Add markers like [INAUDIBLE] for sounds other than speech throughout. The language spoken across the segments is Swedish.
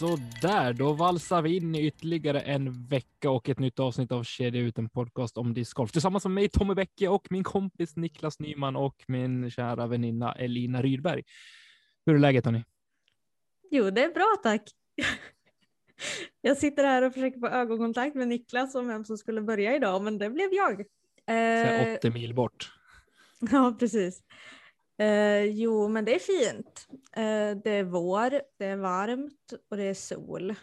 Så där, då valsar vi in i ytterligare en vecka och ett nytt avsnitt av Kedja ut en podcast om discgolf tillsammans med mig Tommy Bäcke och min kompis Niklas Nyman och min kära väninna Elina Rydberg. Hur är läget hörni? Jo, det är bra tack. [LAUGHS] Jag sitter här och försöker få ögonkontakt med Niklas om vem som skulle börja idag, men det blev jag. Eh, 80 mil bort. [LAUGHS] Ja, precis. Eh, jo, men det är fint. Eh, det är vår, det är varmt och det är sol.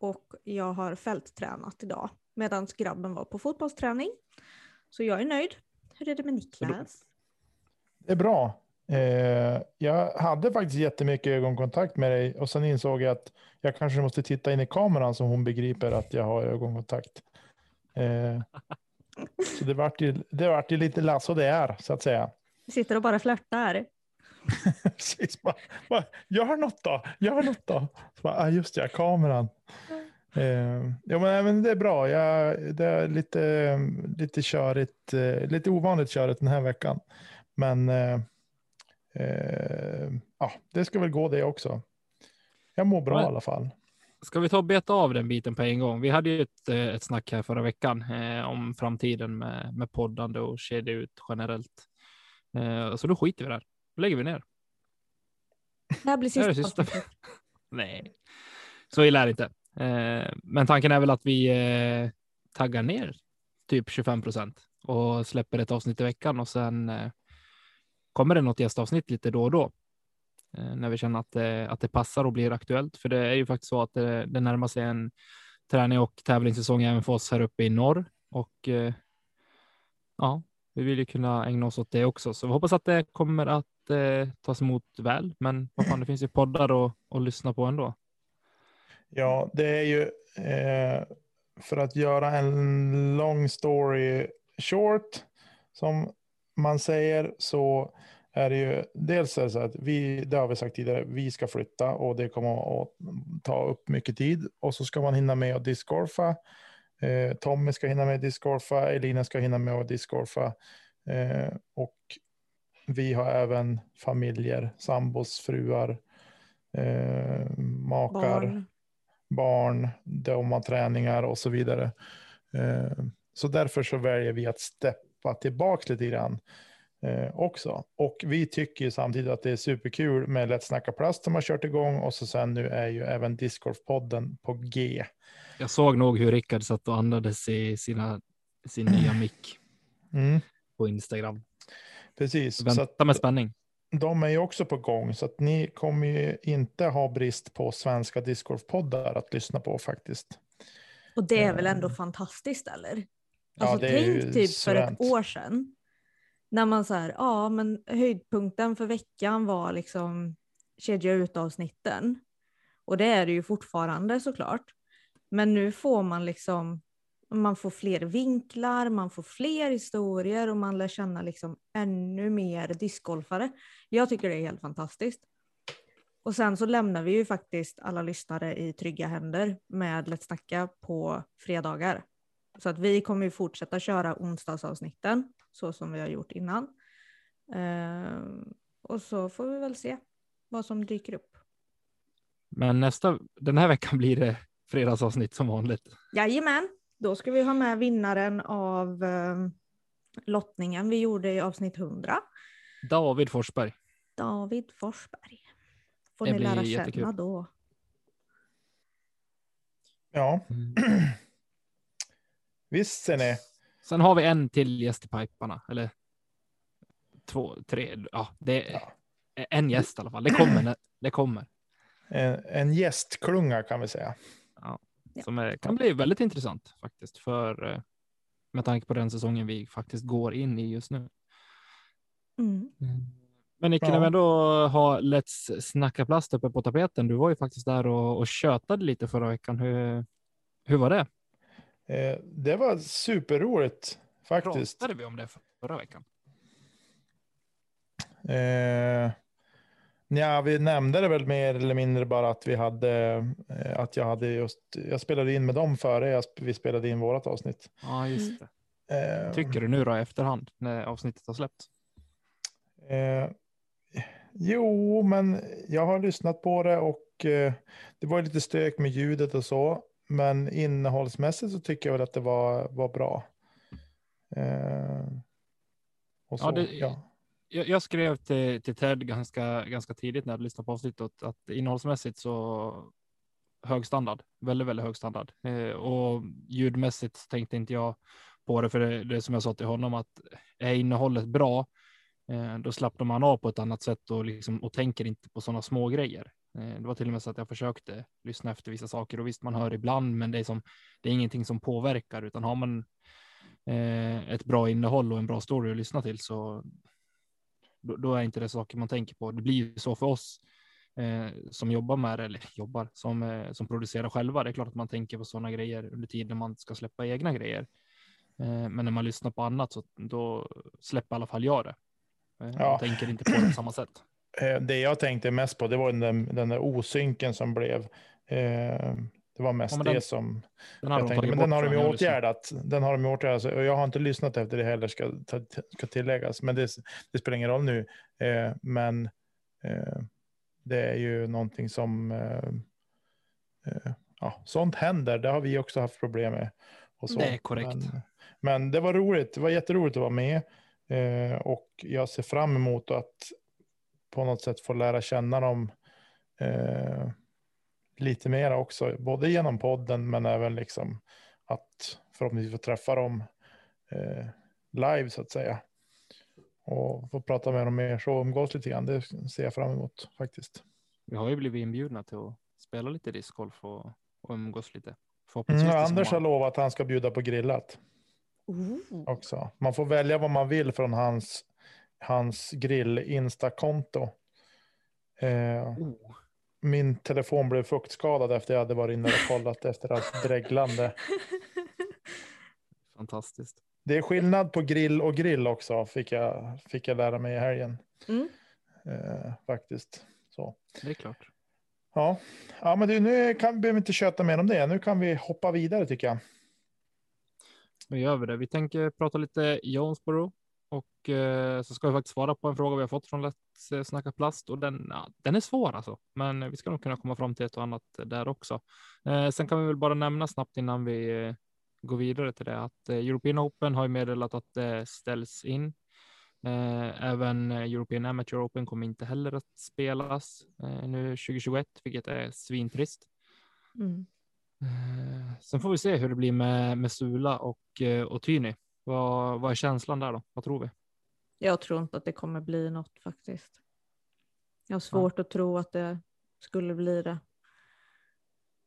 Och jag har fälttränat idag medan grabben var på fotbollsträning. Så jag är nöjd. Hur är det med Niklas? Det är bra. Eh, jag hade faktiskt jättemycket ögonkontakt med dig och sen insåg jag att jag kanske måste titta in i kameran så hon begriper att jag har ögonkontakt. Eh, [LAUGHS] så det vart ju, det vart ju lite lass och det är så att säga. Sitter och bara flörtar. [LAUGHS] Precis, bara, bara, gör något då, gör något då. Så bara, ah, just det, kameran. Eh, ja, men, men det är bra. Jag, det är lite, lite körigt, eh, lite ovanligt körigt den här veckan. Men eh, eh, ja, det ska väl gå det också. Jag mår bra men, i alla fall. Ska vi ta och beta av den biten på en gång? Vi hade ju ett, eh, ett snack här förra veckan eh, om framtiden med, med poddande och kedja ut generellt. Eh, så då skiter vi där. Då lägger vi ner. Det här blir sista, det sista. [LAUGHS] Nej, så illa är det inte. Eh, men tanken är väl att vi eh, taggar ner typ 25 procent och släpper ett avsnitt i veckan och sen kommer det något gästavsnitt lite då och då när vi känner att det, att det passar och blir aktuellt. För det är ju faktiskt så att det, det närmar sig en träning och tävlingssäsong även för oss här uppe i norr och ja, vi vill ju kunna ägna oss åt det också, så vi hoppas att det kommer att eh, tas emot väl. Men vad fan, det finns ju poddar att, att lyssna på ändå. Ja, det är ju eh, för att göra en long story short, som man säger, så är det ju dels är det så att vi, det har vi sagt tidigare, vi ska flytta och det kommer att ta upp mycket tid och så ska man hinna med att discgolfa Eh, Tommy ska hinna med discgolfa, Elina ska hinna med att discgolfa. Eh, och vi har även familjer, sambos, fruar, eh, makar, barn. barn, de har träningar och så vidare. Så därför så väljer vi att steppa tillbaka lite grann eh, också. Och vi tycker samtidigt att det är superkul med Let's Snacka Plast som har kört igång och så sen nu är ju även Discgolf-podden på G. Jag såg nog hur Rickard satt och andades i sina, sin nya mick mm. på Instagram. Precis. Vänta med spänning. De är ju också på gång, så att ni kommer ju inte ha brist på svenska discgolfpoddar att lyssna på faktiskt. Och det är väl ändå uh, fantastiskt eller? Alltså ja, tänk typ för ett år sedan. När man så här, ja men höjdpunkten för veckan var liksom kedja ut avsnitten. Och det är det ju fortfarande såklart. Men nu får man liksom, man får fler vinklar, man får fler historier och man lär känna liksom ännu mer discgolfare. Jag tycker det är helt fantastiskt. Och sen så lämnar vi ju faktiskt alla lyssnare i trygga händer med Let's Snacka på fredagar. Så att vi kommer ju fortsätta köra onsdagsavsnitten så som vi har gjort innan. Ehm, och så får vi väl se vad som dyker upp. Men nästa, den här veckan blir det fredagsavsnitt som vanligt. Jajamän, då ska vi ha med vinnaren av eh, lottningen vi gjorde i avsnitt 100. David Forsberg. David Forsberg. Får det ni lära känna jättekul. då. Ja. Mm. [CLEARS THROAT] Visst ser ni. Sen har vi en till gäst i piparna, eller två, tre. Ja, det är ja. en gäst i alla fall. Det kommer. Det kommer. En, en gästklunga kan vi säga. Ja, som är, kan bli väldigt intressant faktiskt för eh, med tanke på den säsongen vi faktiskt går in i just nu. Mm. mm. Men Nicke, ja. när vi ändå har Let's snacka plast uppe på tapeten. Du var ju faktiskt där och, och tjötade lite förra veckan. Hur, hur var det? Eh, det var superroligt faktiskt. Pratade vi om det förra veckan? Eh, ja, vi nämnde det väl mer eller mindre bara att vi hade, eh, att jag hade just, jag spelade in med dem före jag, vi spelade in vårat avsnitt. Ja, just det. Eh, Tycker du nu då i efterhand när avsnittet har släppts? Eh, jo, men jag har lyssnat på det och eh, det var lite stök med ljudet och så. Men innehållsmässigt så tycker jag väl att det var, var bra. Och så, ja, det, ja. Jag, jag, skrev till, till Ted ganska, ganska tidigt när jag lyssnade på avsnittet att innehållsmässigt så hög standard, väldigt, väldigt hög standard. Eh, och ljudmässigt tänkte inte jag på det, för det, det som jag sa till honom att är innehållet bra, eh, då slappnar man av på ett annat sätt och, liksom, och tänker inte på sådana små grejer. Eh, det var till och med så att jag försökte lyssna efter vissa saker och visst, man hör ibland, men det är som det är ingenting som påverkar, utan har man eh, ett bra innehåll och en bra story att lyssna till så då, då är inte det saker man tänker på. Det blir ju så för oss eh, som jobbar med det, eller jobbar som, eh, som producerar själva. Det är klart att man tänker på sådana grejer under tiden man ska släppa egna grejer. Eh, men när man lyssnar på annat så då släpper i alla fall jag det. Eh, ja. Jag tänker inte på det på samma sätt. Eh, det jag tänkte mest på det var den, den där osynken som blev. Eh, det var mest ja, den, det som den jag tänkte. Men den har de ju åtgärdat. Den har de åtgärdat. Och jag har inte lyssnat efter det heller ska, ska tilläggas. Men det, det spelar ingen roll nu. Eh, men eh, det är ju någonting som. Eh, ja, sånt händer. Det har vi också haft problem med. Det är korrekt. Men, men, det var roligt. Det var jätteroligt att vara med. och jag ser fram emot att på något sätt få lära känna dem eh, lite mer också, både genom podden men även liksom att förhoppningsvis få träffa dem eh, live så att säga. Och få prata med dem mer så umgås lite grann. Det ser jag fram emot faktiskt. Vi har ju blivit inbjudna till att spela lite discgolf och, och umgås lite. Mm, Anders har lovat att han ska bjuda på grillat. Ooh. Också. Man får välja vad man vill från hans hans grill-instakonto. Eh, oh. Min telefon blev fuktskadad efter jag hade varit inne och kollat efter allt dreglande. [LAUGHS] Fantastiskt. Det är skillnad på grill och grill också, fick jag, fick jag lära mig i helgen. Mm. Eh, faktiskt. Så. Det är klart. Ja, ja men du, nu kan, behöver vi inte köta mer om det. Nu kan vi hoppa vidare tycker jag. Nu gör vi det. Vi tänker prata lite Jonesboro. Och eh, så ska vi faktiskt svara på en fråga vi har fått från Let's eh, snacka plast och den, ja, den är svår alltså, men vi ska nog kunna komma fram till ett och annat där också. Eh, sen kan vi väl bara nämna snabbt innan vi eh, går vidare till det att eh, European Open har ju meddelat att det ställs in. Eh, även European Amateur Open kommer inte heller att spelas nu 2021, vilket är svintrist. Mm. Sen får vi se hur det blir med, med Sula och, och Tyni. Vad, vad är känslan där då? Vad tror vi? Jag tror inte att det kommer bli något faktiskt. Jag har svårt ja. att tro att det skulle bli det.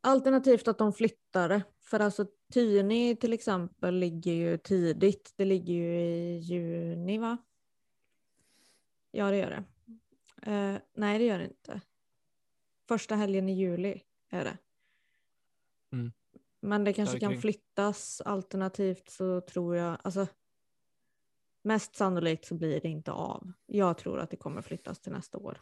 Alternativt att de flyttar det. För alltså Tyni till exempel ligger ju tidigt. Det ligger ju i juni va? Ja det gör det. Uh, nej det gör det inte. Första helgen i juli är det. Mm. Men det kanske kan flyttas alternativt så tror jag, alltså mest sannolikt så blir det inte av. Jag tror att det kommer flyttas till nästa år.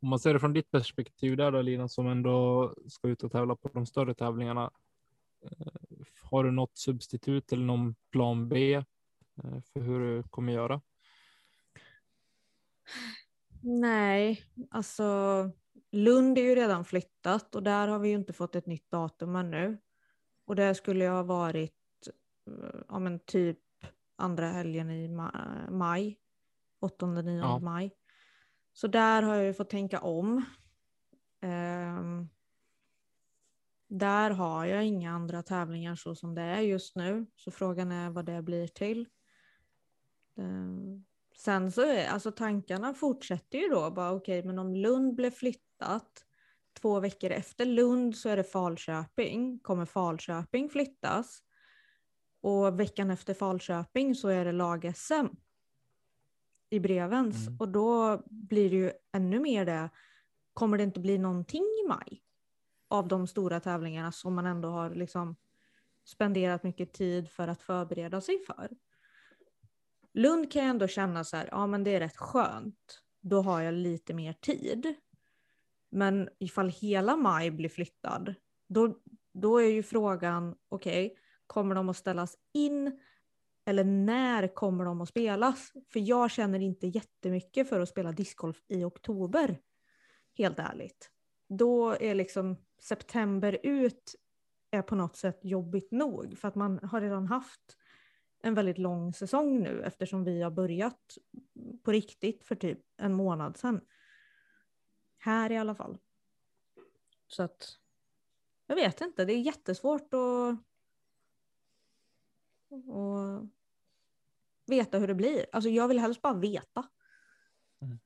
Om man ser det från ditt perspektiv där då Lina som ändå ska ut och tävla på de större tävlingarna. Eh, har du något substitut eller någon plan B eh, för hur du kommer göra? Nej, alltså Lund är ju redan flyttat och där har vi ju inte fått ett nytt datum ännu. Och det skulle ju ha varit eh, ja, men typ andra helgen i maj, 8-9 ja. maj. Så där har jag ju fått tänka om. Um, där har jag inga andra tävlingar så som det är just nu, så frågan är vad det blir till. Sen så är alltså tankarna fortsätter ju då bara okej, okay, men om Lund blev flyttat två veckor efter Lund så är det Falköping. Kommer Falköping flyttas? Och veckan efter Falköping så är det lag-SM i Brevens mm. och då blir det ju ännu mer det. Kommer det inte bli någonting i maj av de stora tävlingarna som man ändå har liksom spenderat mycket tid för att förbereda sig för? Lund kan jag ändå känna så här, ja men det är rätt skönt. Då har jag lite mer tid. Men ifall hela maj blir flyttad, då, då är ju frågan, okej, okay, kommer de att ställas in? Eller när kommer de att spelas? För jag känner inte jättemycket för att spela discgolf i oktober. Helt ärligt. Då är liksom september ut är på något sätt jobbigt nog. För att man har redan haft en väldigt lång säsong nu eftersom vi har börjat på riktigt för typ en månad sedan. Här i alla fall. Så att jag vet inte, det är jättesvårt att och veta hur det blir. Alltså jag vill helst bara veta. Mm.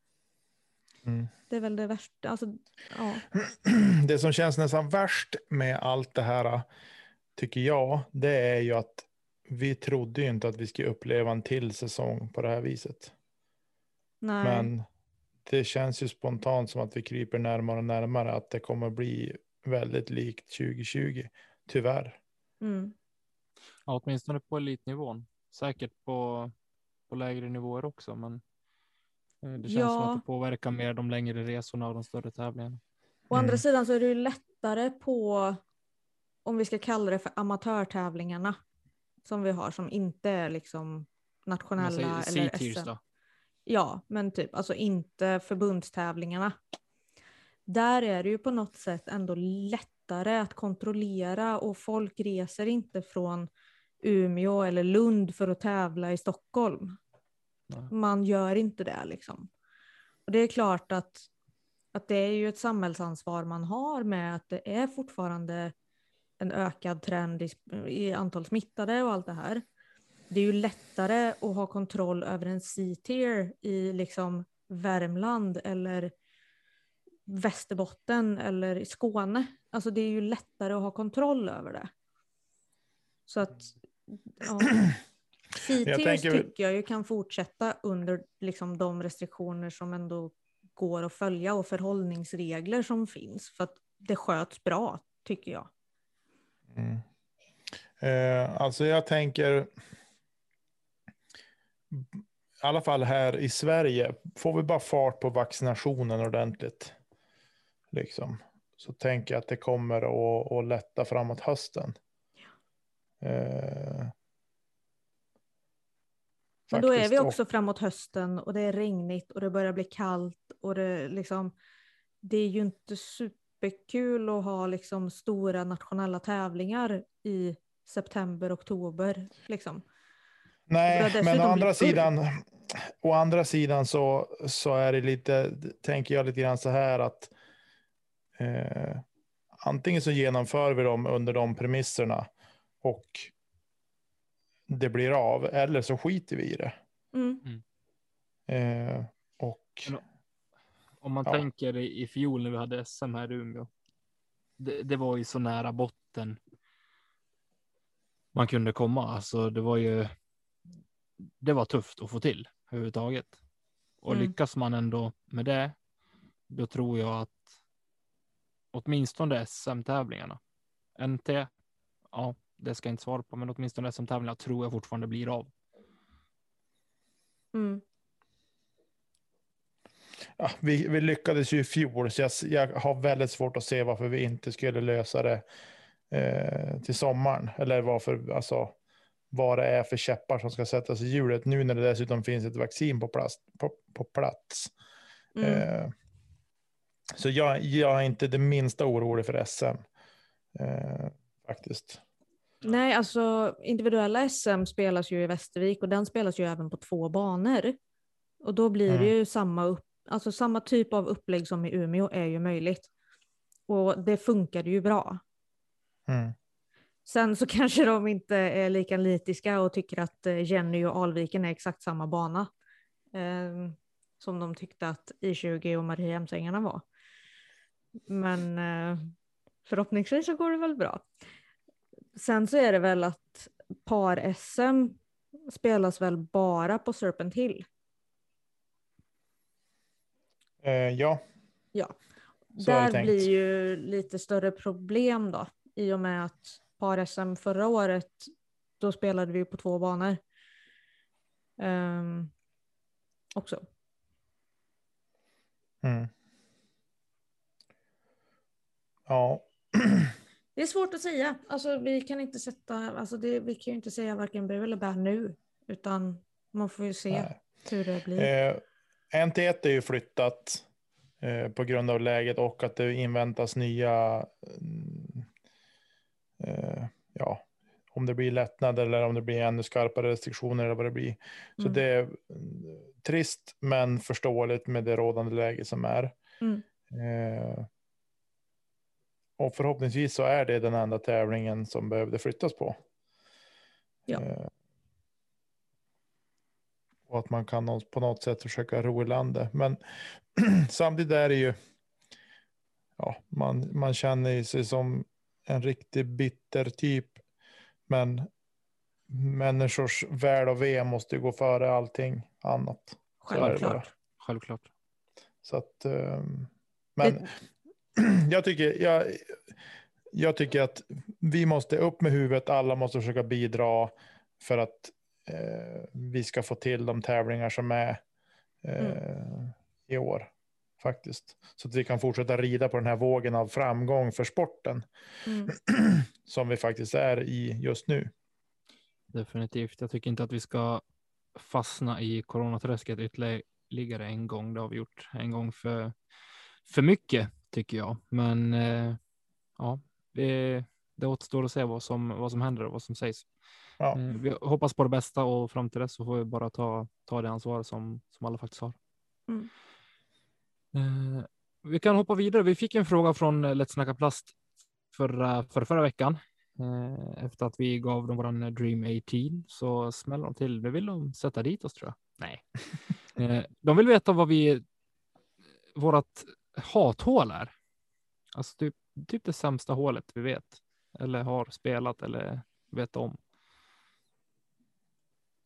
mm. Det är väl det värsta. Alltså, ja. [CLEARS THROAT] Det som känns nästan värst med allt det här, tycker jag, det är ju att vi trodde ju inte att vi skulle uppleva en till säsong på det här viset. Nej. Men det känns ju spontant som att vi kryper närmare och närmare att det kommer bli väldigt likt 2020, tyvärr. Mm. Ja, åtminstone på elitnivån. Säkert på, på lägre nivåer också, men eh, det känns ja. som att det påverkar mer de längre resorna och de större tävlingarna. Å mm. andra sidan så är det ju lättare på, om vi ska kalla det för amatörtävlingarna som vi har som inte är liksom nationella eller SM. Då. Ja, men typ alltså inte förbundstävlingarna. Där är det ju på något sätt ändå lättare att kontrollera och folk reser inte från Umeå eller Lund för att tävla i Stockholm. Man gör inte det liksom. Och det är klart att, att det är ju ett samhällsansvar man har med att det är fortfarande en ökad trend i, i antal smittade och allt det här. Det är ju lättare att ha kontroll över en C-tier i liksom Värmland eller Västerbotten eller i Skåne. Alltså det är ju lättare att ha kontroll över det. Så att ja. [CLEARS THROAT] C-tiers tänker... tycker jag ju kan fortsätta under liksom de restriktioner som ändå går att följa och förhållningsregler som finns. För att det sköts bra, tycker jag. Mm. Eh, alltså jag tänker, i alla fall här i Sverige, får vi bara fart på vaccinationen ordentligt, liksom, så tänker jag att det kommer att, att lätta framåt hösten. Ja. Eh, men då är vi också och... framåt hösten och det är regnigt och det börjar bli kallt och det liksom, det är ju inte super superkul att ha liksom stora nationella tävlingar i september, oktober. Liksom. Nej, men å andra sidan, å andra sidan så, så är det lite, tänker jag lite grann så här att eh, antingen så genomför vi dem under de premisserna och det blir av, eller så skiter vi i det. Mm. mm. Eh, och om man ja. tänker i fjol när vi hade SM här i Umeå. Det, det, var ju så nära botten. Man kunde komma, alltså det var ju. Det var tufft att få till överhuvudtaget. Och mm. lyckas man ändå med det. Då tror jag att. Åtminstone SM-tävlingarna. NT. Ja, det ska jag inte svara på, men åtminstone SM-tävlingarna tror jag fortfarande blir av. Mm ja, vi, vi, lyckades ju i fjol, så jag, jag, har väldigt svårt att se varför vi inte skulle lösa det eh, till sommaren. Eller varför, alltså, vad det är för käppar som ska sättas i hjulet nu när det dessutom finns ett vaccin på plats. På, på plats. Mm. Eh, så jag, jag, är inte det minsta orolig för SM. Eh, faktiskt. Nej, alltså individuella SM spelas ju i Västervik och den spelas ju även på två banor. Och då blir mm. det ju samma upp, alltså samma typ av upplägg som i Umeå är ju möjligt. Och det funkade ju bra. Mm. Sen så [LAUGHS] kanske de inte är lika nitiska och tycker att eh, Jenny och Alviken är exakt samma bana. Eh, som de tyckte att I20 och Mariehemsängarna var. Men eh, förhoppningsvis så går det väl bra. Sen så är det väl att par-SM spelas väl bara på Serpent Hill? Eh, ja. Ja. Så Där blir ju lite större problem då i och med att par-SM förra året då spelade vi på två banor. Um, också. Mm. Ja. [CLEARS THROAT] Det är svårt att säga. Alltså, vi kan inte sätta, alltså det, vi kan ju inte säga varken bu eller bä nu, utan man får ju se Nej. hur det blir. Eh, NT1 är ju flyttat eh, på grund av läget och att det inväntas nya, mm, eh, ja, om det blir lättnader eller om det blir ännu skarpare restriktioner eller vad det blir. Så mm. det är mm, trist men förståeligt med det rådande läget som är. Mm. Eh, och förhoppningsvis så är det den enda tävlingen som behövde flyttas på. Ja. Eh, och att man kan på något sätt försöka ro i landet. Men [CLEARS THROAT] samtidigt är det ju, ja, man, man känner sig som en riktig bitter typ. Men människors väl och ve måste gå före allting annat. Självklart. Självklart. Så att, um, men [CLEARS THROAT] jag tycker, jag, jag tycker att vi måste upp med huvudet. Alla måste försöka bidra för att eh, vi ska få till de tävlingar som är eh, mm. i år. Faktiskt. Så att vi kan fortsätta rida på den här vågen av framgång för sporten. Mm. [CLEARS THROAT] som vi faktiskt är i just nu. Definitivt. Jag tycker inte att vi ska fastna i coronaträsket ytterligare en gång. Det har vi gjort en gång för, för mycket tycker jag. Men eh, ja, det, det återstår att se vad som, vad som händer och vad som sägs. Ja. Eh, vi hoppas på det bästa och fram till dess så får vi bara ta, ta det ansvar som, som alla faktiskt har. Mm. Eh, vi kan hoppa vidare. Vi fick en fråga från Let's Snacka Plast förra, förra, förra veckan. Eh, efter att vi gav dem våran Dream 18 så smäller de till. Nu vill de sätta dit oss tror jag. Nej, [LAUGHS] eh, de vill veta vad vi, vårat hathål är. Alltså typ, typ det sämsta hålet vi vet eller har spelat eller vet om.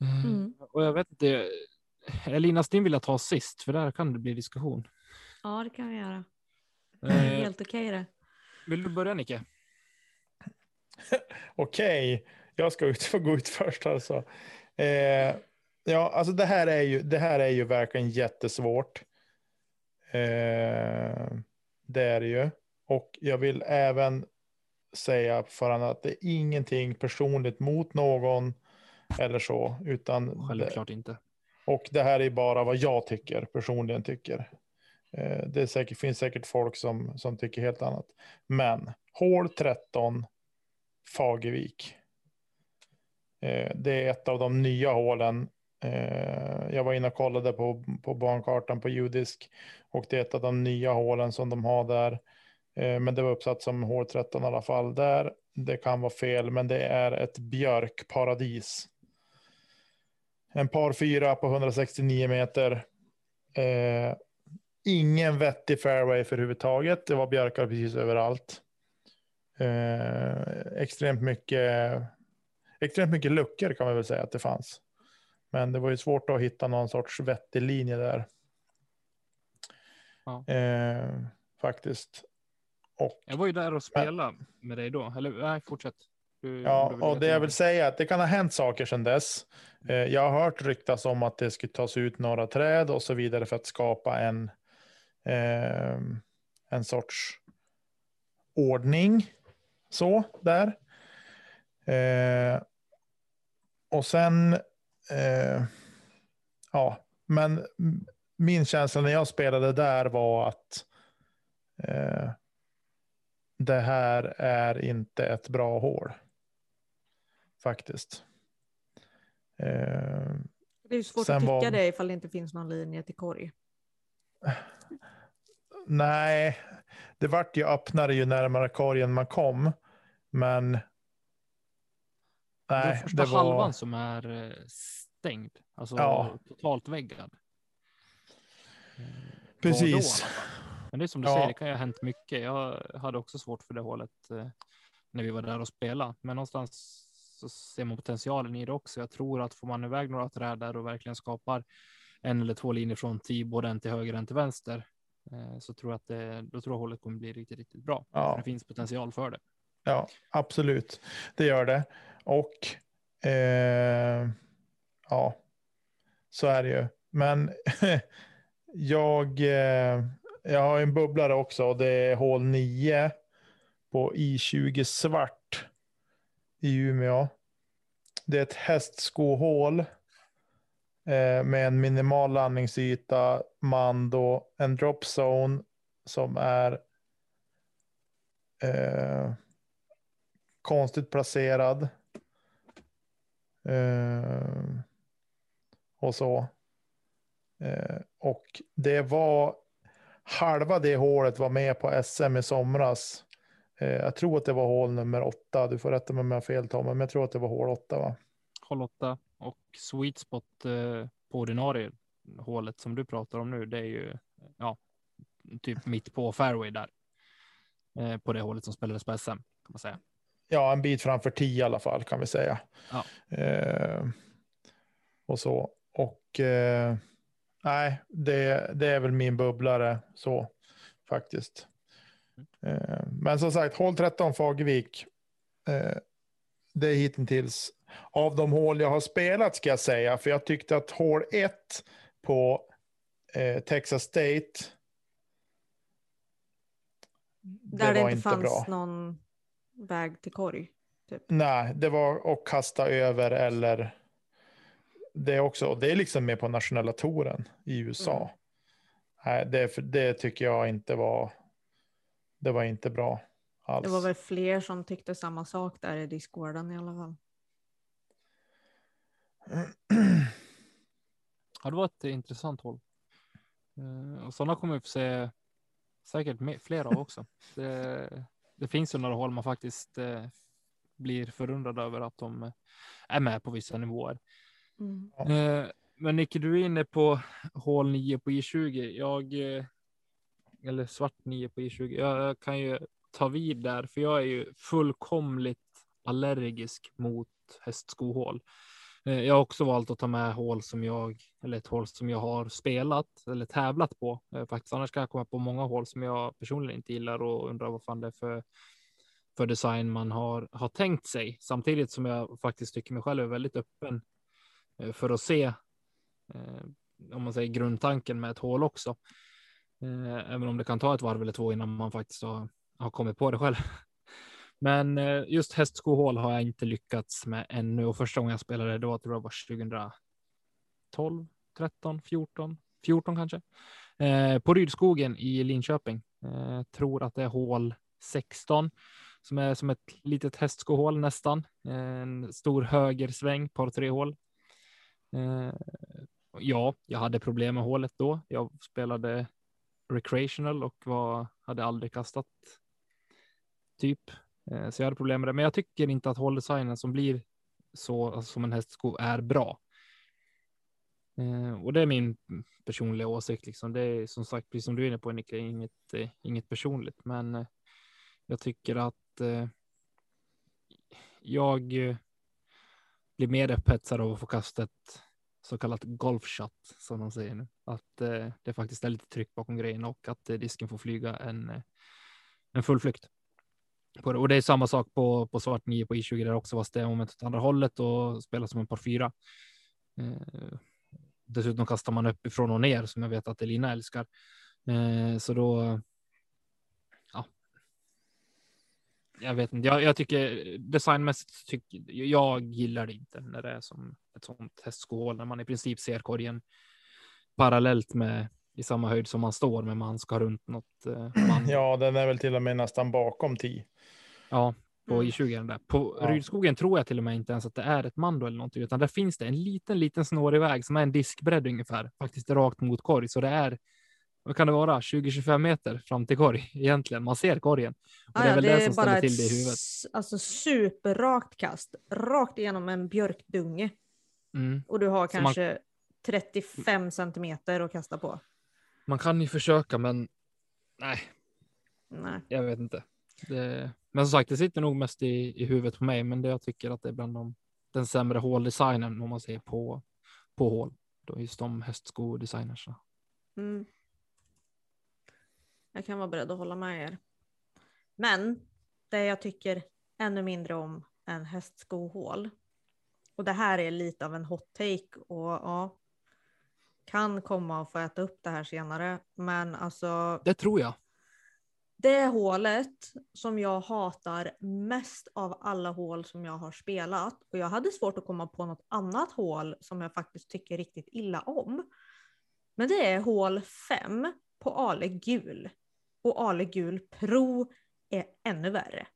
Eh, mm. Och jag vet inte, Elina Stin vill jag ta sist för där kan det bli diskussion. Ja, det kan vi göra. Eh, Helt okej okay, det. Vill du börja Nicke? [LAUGHS] okej, okay. jag ska ut, [LAUGHS] få gå ut först alltså. Eh, ja, alltså det här är ju, det här är ju verkligen jättesvårt. Eh, det är det ju. Och jag vill även säga för att det är ingenting personligt mot någon eller så, utan självklart det, inte. Och det här är bara vad jag tycker, personligen tycker. Eh, det säkert, finns säkert folk som, som tycker helt annat. Men hål 13, Fagervik. Eh, det är ett av de nya hålen. Eh, jag var inne och kollade på, på bankartan på judisk och det är ett av de nya hålen som de har där. Men det var uppsatt som hål 13 i alla fall där. Det kan vara fel, men det är ett björkparadis. En par fyra på 169 meter. Ingen vettig fairway för huvudtaget. Det var björkar precis överallt. Eh, extremt mycket. Extremt mycket luckor kan man väl säga att det fanns. Men det var ju svårt att hitta någon sorts vettig linje där. Ja. Eh, faktiskt. Och, jag var ju där och spelade med dig då. Eller nej, fortsätt. Du, ja, och det jag vill säga är att det kan ha hänt saker sedan dess. Eh, jag har hört ryktas om att det skulle tas ut några träd och så vidare för att skapa en, eh, en sorts ordning. Så där. Eh, och sen, eh, ja, men min känsla när jag spelade där var att eh, det här är inte ett bra hål. Faktiskt. Eh, det är svårt att tycka var... det ifall det inte finns någon linje till korg. Nej, det vart ju öppnare ju närmare korgen man kom. Men Nej, det är första det var... halvan som är eh, stängd, alltså ja. totalt väggad. Precis. Men det är som du ja. säger, det kan ju ha hänt mycket. Jag hade också svårt för det hålet eh, när vi var där och spelade, men någonstans så ser man potentialen i det också. Jag tror att får man iväg några träd där och verkligen skapar en eller två linjer från tee, både en till höger en till vänster, eh, så tror jag att det, då tror jag hållet kommer bli riktigt, riktigt bra. Ja. Det finns potential för det. Ja, absolut. Det gör det. Och eh, ja, så är det ju. Men [LAUGHS] jag, eh, jag har en bubblare också och det är hål 9 på I20 svart i Umeå. Det är ett hästskohål Eh, med en minimal landningsyta, mando, en dropzone som är eh, konstigt placerad. Eh, och så. Eh, och det var halva det hålet var med på SM i somras. Eh, jag tror att det var hål nummer åtta. Du får rätta mig om jag har fel Tom, men jag tror att det var hål åtta va? Hål åtta och sweet spot eh, på ordinarie hålet som du pratar om nu. Det är ju ja, typ mitt på fairway där. Eh, på det hålet som spelades på SM kan man säga. Ja, en bit framför tio i alla fall kan vi säga. Ja. Eh, och så. Och eh, nej, det, det är väl min bubblare så faktiskt. Eh, men som sagt, hål 13 Fagervik. Det hittills av de hål jag har spelat ska jag säga. För jag tyckte att hål 1 på eh, Texas State. Där det, det inte fanns bra. någon väg till korg? Typ. Nej, det var att kasta över eller det är också. Det är liksom med på nationella touren i USA. Mm. Nej, det, det tycker jag inte var det var inte bra alls. Det var väl fler som tyckte samma sak där i Discorden i alla fall. [CLEARS THROAT] Ja, det var ett intressant håll. Uh, och sådana kommer vi få se säkert med, flera av också. [LAUGHS] Det, det, finns ju några håll man faktiskt uh, blir förundrad över att de är med på vissa nivåer. Mm. Men Nicke, du är inne på hål 9 på I20. Jag eller svart 9 på I20. Jag kan ju ta vid där, för jag är ju fullkomligt allergisk mot hästskohål. Eh, jag har också valt att ta med hål som jag, eller ett hål som jag har spelat eller tävlat på eh, faktiskt. Annars kan jag komma på många hål som jag personligen inte gillar och undrar vad fan det är för, för design man har, har tänkt sig. Samtidigt som jag faktiskt tycker mig själv är väldigt öppen eh, för att se, om man säger grundtanken med ett hål också. Även om det kan ta ett varv eller två innan man faktiskt har, har kommit på det själv. [LAUGHS] Men eh, just hästskohål har jag inte lyckats med ännu och första gången jag spelade då tror jag var 2012, 13, 14, 14 kanske. Eh, på Rydskogen i Linköping. Eh, tror att det är hål 16 som är som ett litet hästskohål nästan. Eh, en stor högersväng, par tre hål. Eh, ja, jag hade problem med hålet då. Jag spelade recreational och var, hade aldrig kastat typ. Eh, så jag hade problem med det. Men jag tycker inte att hålldesignen som blir så alltså, som en hästsko är bra. Eh, och det är min personliga åsikt. Liksom. Det är som sagt, precis som du är inne på, Nicke, inget, eh, inget personligt. Men jag tycker att jag blir mer upphetsad av att få kasta ett så kallat golfshot som de säger nu. Att eh, det faktiskt är lite tryck bakom grejen och att eh, disken får flyga en, en full flykt. På det. Och det är samma sak på, på svart 9 på I20 där också, fast det är momentet åt andra hållet och spelar som en par fyra. Eh, dessutom kastar man uppifrån och ner som jag vet att Elina älskar. Eh, så då Ja. jag vet inte, jag, jag tycker designmässigt tycker jag gillar det inte när det är som ett sånt hästskål när man i princip ser korgen parallellt med i samma höjd som man står, men man ska runt något. Eh, man... [CLEARS THROAT] Ja, den är väl till och med nästan bakom 10. Ja, på mm. I20 där. På ja. Rydskogen tror jag till och med inte ens att det är ett mando eller någonting, utan där finns det en liten, liten snårig väg som är en diskbredd ungefär, faktiskt rakt mot korg, så det är vad kan det vara, 20-25 meter fram till korg [LAUGHS] egentligen. Man ser korgen. Och ah, det är väl det, det som ställer till det i huvudet. Alltså superrakt kast, rakt igenom en björkdunge. Mm. Och du har kanske man... 35 centimeter att kasta på. Man kan ju försöka, men nej. Nej. Jag vet inte. Det... Men som sagt, det sitter nog mest i, i huvudet på mig, men det jag tycker att det är bland de, den sämre håldesignen om man ser på, på hål. Då just de hästskodesignerserna. Mm. Jag kan vara beredd att hålla med er. Men det jag tycker ännu mindre om än hästskohål. Och det här är lite av en hot take och ja, kan komma att få äta upp det här senare. Men alltså. Det tror jag. Det hålet som jag hatar mest av alla hål som jag har spelat och jag hade svårt att komma på något annat hål som jag faktiskt tycker riktigt illa om. Men det är hål 5 på Ale gul och Ale gul pro är ännu värre.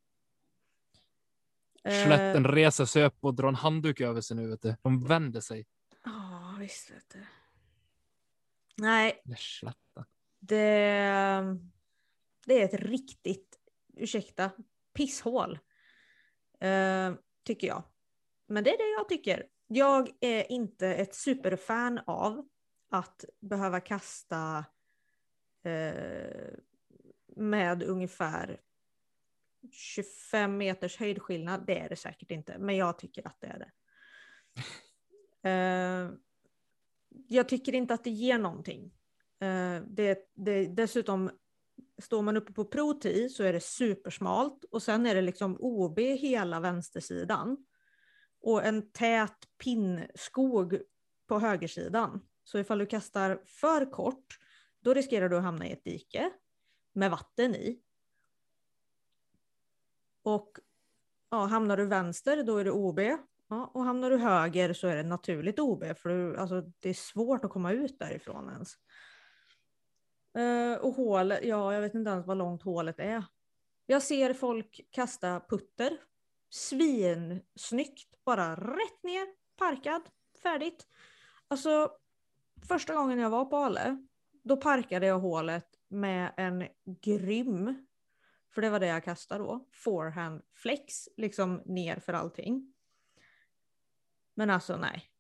Slätten uh, reser sig upp och drar en handduk över sig nu. Vet du. De vänder sig. Ja, oh, visst vet du. Nej. Det, det, det är ett riktigt, ursäkta, pisshål. Uh, tycker jag. Men det är det jag tycker. Jag är inte ett superfan av att behöva kasta uh, med ungefär 25 meters höjdskillnad. Det är det säkert inte, men jag tycker att det är det. Uh, [LAUGHS] jag tycker inte att det ger någonting. Uh, det, det, dessutom, står man uppe på Pro så är det supersmalt och sen är det liksom OB hela vänstersidan. Och en tät pinnskog på högersidan. Så ifall du kastar för kort, då riskerar du att hamna i ett dike med vatten i. Och ja, hamnar du vänster då är det OB. Ja, och hamnar du höger så är det naturligt OB för du, alltså, det är svårt att komma ut därifrån ens. Uh, och hål, ja jag vet inte ens vad långt hålet är. Jag ser folk kasta putter. Svinsnyggt, bara rätt ner, parkad, färdigt. Alltså första gången jag var på Ale, då parkade jag hålet med en grym, för det var det jag kastade då, forehand flex, liksom ner för allting. Men alltså nej.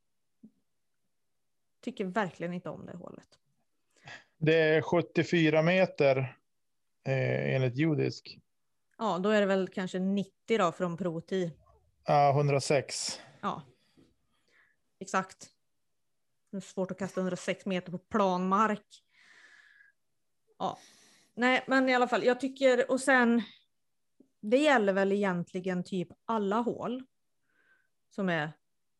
Tycker verkligen inte om det hålet. Det är 74 meter eh, enligt judisk. Ja, då är det väl kanske 90 då från Pro 10. Ja, 106. Ja, exakt. Det är svårt att kasta 106 meter på plan mark. Ja. Nej, men i alla fall, jag tycker, och sen, det gäller väl egentligen typ alla hål som är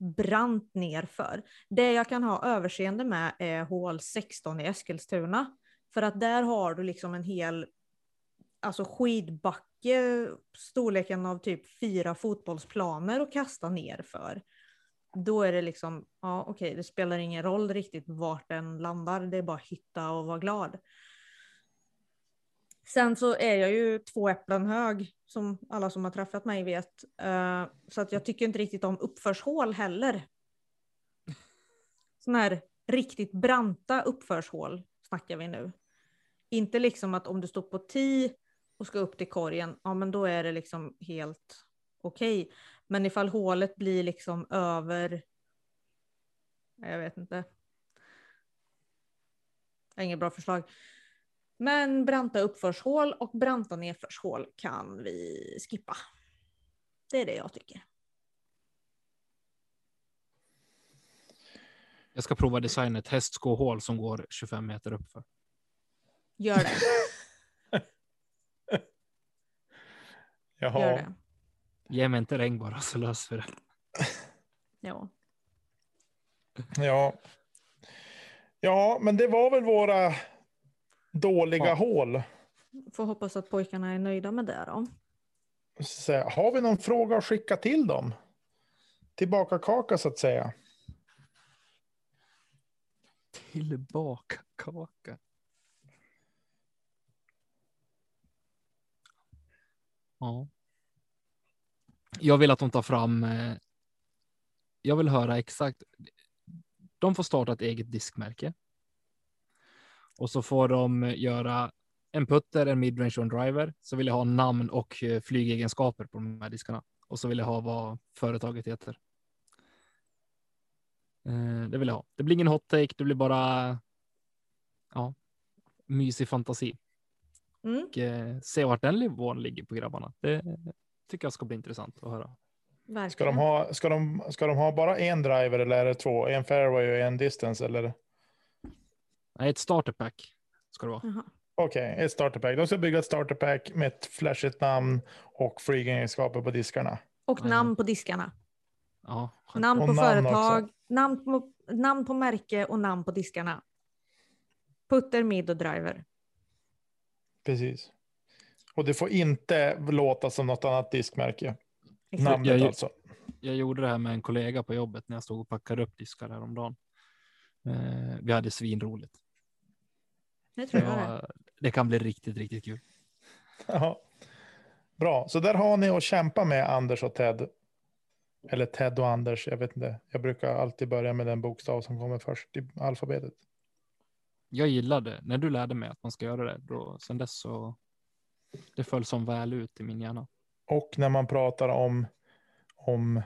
brant nerför. Det jag kan ha överseende med är hål 16 i Eskilstuna. För att där har du liksom en hel alltså skidbacke, storleken av typ fyra fotbollsplaner att kasta ner för. Då är det liksom, ja okej, okay, det spelar ingen roll riktigt vart den landar, det är bara hitta och vara glad. Sen så är jag ju två äpplen hög, som alla som har träffat mig vet. Uh, så att jag tycker inte riktigt om uppförshål heller. Sådana här riktigt branta uppförshål snackar vi nu. Inte liksom att om du står på ti och ska upp till korgen, ja men då är det liksom helt okej. Okay. Men ifall hålet blir liksom över, jag vet inte. Jag har inget bra förslag. Men branta uppförshål och branta nedförshål kan vi skippa. Det är det jag tycker. Jag ska prova designa ett hästskohål som går 25 meter uppför. Gör det. [LAUGHS] Jaha. Gör det. Ge mig inte regn bara så löser vi det. ja. Ja. Ja, men det var väl våra dåliga ja. hål. Får hoppas att pojkarna är nöjda med det då. Så, har vi någon fråga att skicka till dem? Tillbaka kaka så att säga. Tillbaka kaka. Ja. Jag vill att de tar fram. Eh, jag vill höra exakt. De får starta ett eget diskmärke Och så får de göra en putter, en midrange och en driver. Så vill jag ha namn och eh, flygegenskaper på de här diskarna. Och så vill jag ha vad företaget heter. Eh, det vill jag ha. Det blir ingen hot take, det blir bara ja, mysig fantasi. Mm. Och eh, se vart den nivån ligger på grabbarna. Det tycker jag ska bli intressant att höra. Ska de, ha, ska, de, ska de ha bara en driver eller är det två? En fairway och en distance eller? Nej, ett starterpack ska det vara. Okej, okay, ett starterpack. De ska bygga ett starterpack med ett flashigt namn och free-egenskaper på diskarna. Och namn på diskarna. Ja, namn på namn företag, namn på, namn på märke och namn på diskarna. Putter, mid och driver. Precis. Och det får inte låta som något annat diskmärke. Exakt. Namnet jag, alltså. Jag gjorde det här med en kollega på jobbet när jag stod och packade upp diskar häromdagen. Eh, vi hade svinroligt. Det tror jag det. Det kan bli riktigt, riktigt kul. [LAUGHS] Ja. Bra, så där har ni att kämpa med Anders och Ted. Eller Ted och Anders, jag vet inte. Jag brukar alltid börja med den bokstav som kommer först i alfabetet. Jag gillade när du lärde mig att man ska göra det. Då, sen dess så det föll som väl ut i min hjärna. Och när man pratar om, om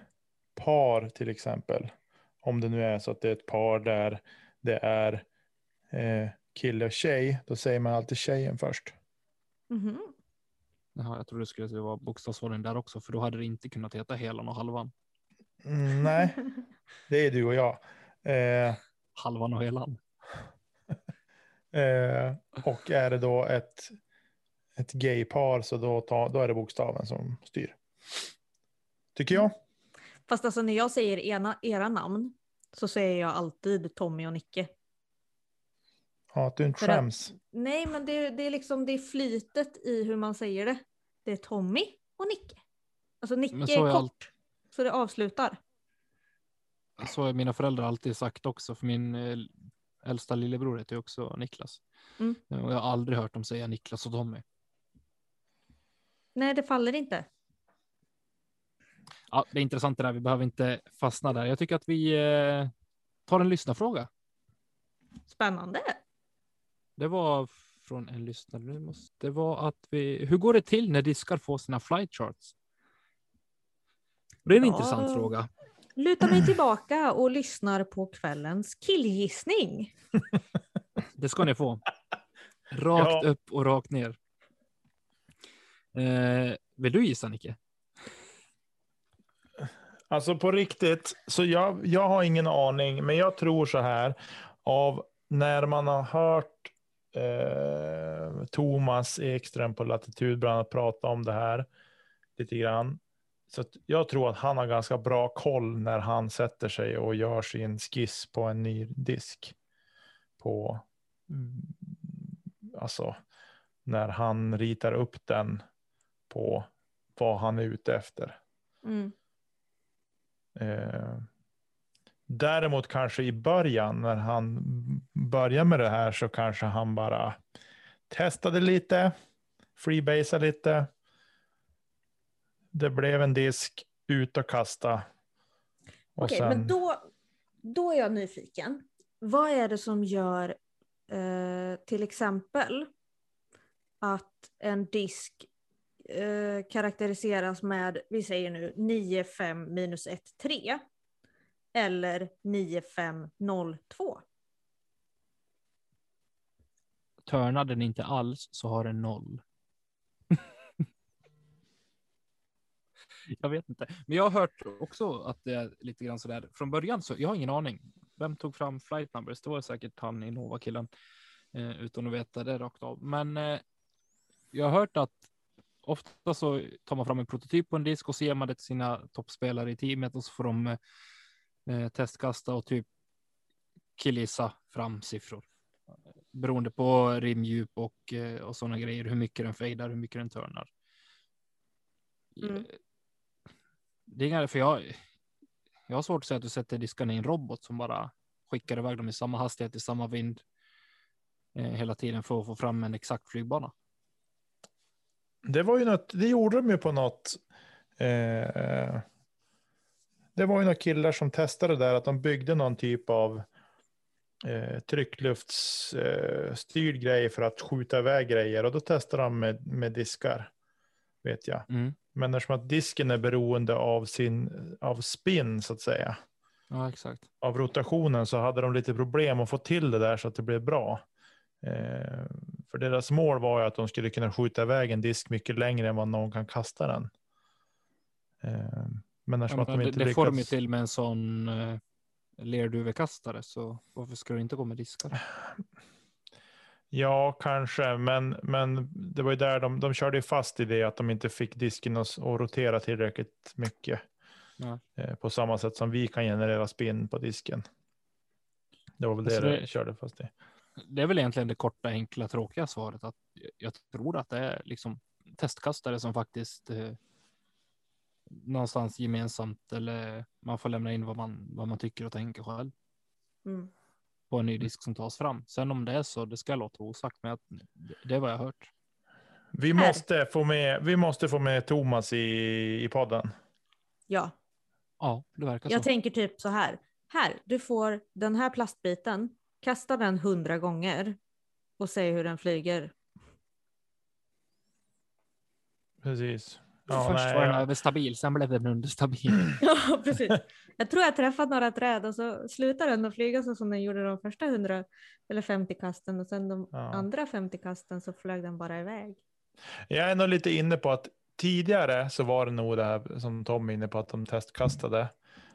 par till exempel. Om det nu är så att det är ett par där det är eh, kille och tjej. Då säger man alltid tjejen först. Mm -hmm. Jaha, jag trodde det skulle vara bokstavsordning där också, för då hade det inte kunnat heta helan och halvan. Mm, nej, [LAUGHS] det är du och jag. Eh, halvan och helan. [LAUGHS] eh, och är det då ett, ett gaypar så då, ta, då är det bokstaven som styr. Tycker jag. Fast alltså när jag säger ena, era namn så säger jag alltid Tommy och Nicke. Ja, att du inte skäms. nej, men det, det, är liksom det är flytet i hur man säger det. Det är Tommy och Nicke. Alltså Nicke är, är kort, allt... så det avslutar. Så har mina föräldrar alltid sagt också, för min eh, äldsta lillebror heter ju också Niklas. Mm. Och jag har aldrig hört dem säga Niklas och Tommy. Nej, det faller inte. Ja, det är intressant det där. Vi behöver inte fastna där. Jag tycker att vi eh, tar en lyssnarfråga. Spännande. Det var från en lyssnare. Det, måste, det var att vi, hur går det till när diskar får sina flight charts? Det är en ja. intressant fråga. Luta mig tillbaka och lyssnar på kvällens killgissning. [LAUGHS] det ska ni få. Rakt ja. upp och rakt ner. Eh, vill du gissa, Nicke? Alltså på riktigt, så jag, jag har ingen aning, men jag tror så här. Av när man har hört eh, Thomas Ekström på Latitud bland annat prata om det här lite grann. Så jag tror att han har ganska bra koll när han sätter sig och gör sin skiss på en ny disk. På, mm, alltså, när han ritar upp den på vad han är ute efter. Mm. Eh, däremot kanske i början när han börjar med det här så kanske han bara testade lite, freebasade lite. Det blev en disk, ut och kasta. Okej, sen... men då, då är jag nyfiken. Vad är det som gör eh, till exempel att en disk eh, karaktäriseras med, vi säger nu 9, 5 minus 1, 3 eller 9, Törnar den inte alls så har den noll. jag vet inte, men jag har hört också att det är lite grann så där från början. Så jag har ingen aning. Vem tog fram flight numbers? Det var säkert han i Nova killen eh, utan att veta det rakt av. Men eh, jag har hört att ofta så tar man fram en prototyp på en disk och ser man det till sina toppspelare i teamet och så får de eh, eh testkasta och typ killisa fram siffror beroende på rimdjup och, eh, och sådana grejer, hur mycket den fejdar, hur mycket den törnar. Mm. Det är inga, för jag, jag har svårt att säga att du sätter diskarna i en robot som bara skickar iväg dem i samma hastighet, i samma vind eh, hela tiden för att få fram en exakt flygbana. Det var ju något, det gjorde de ju på något. Eh, det var ju några killar som testade där att de byggde någon typ av eh, tryckluftsstyrd eh, grej för att skjuta iväg grejer och då testar de med, med diskar. Vet jag. Mm. Men eftersom att disken är beroende av sin av spin så att säga. Ja, exakt. Av rotationen så hade de lite problem att få till det där så att det blev bra. Eh, för deras mål var ju att de skulle kunna skjuta iväg en disk mycket längre än vad någon kan kasta den. Eh, men eftersom ja, att de inte det, det får de till med en sån eh, lerduvekastare, så varför ska du inte gå med diskar? [LAUGHS] Ja, kanske, men, men det var ju där de, de körde fast i det att de inte fick disken att, att rotera tillräckligt mycket. Ja. Eh, på samma sätt som vi kan generera spinn på disken. Det var väl det, alltså det de körde fast i. Det är väl egentligen det korta, enkla, tråkiga svaret att jag tror att det är liksom testkastare som faktiskt eh, någonstans gemensamt eller man får lämna in vad man, vad man tycker och tänker själv. Mm. På en ny disk som tas fram. Sen om det är så, det ska jag låta osagt, men det är vad jag har hört. Vi måste få med, vi måste få med Thomas i, i podden. Ja. Ja, det verkar jag så. Jag tänker typ så här. Här, du får den här plastbiten, kasta den hundra gånger och se hur den flyger. Precis. Ja, Först nej, var den ja. överstabil, sen blev den understabil. [LAUGHS] ja, [LAUGHS] precis. Jag tror jag träffat några träd och så slutade den att flyga så som den gjorde de första 100 eller 50 kasten och sen de ja. andra 50 kasten så flög den bara iväg. Jag är nog lite inne på att tidigare så var det nog det här som Tom är inne på att de testkastade.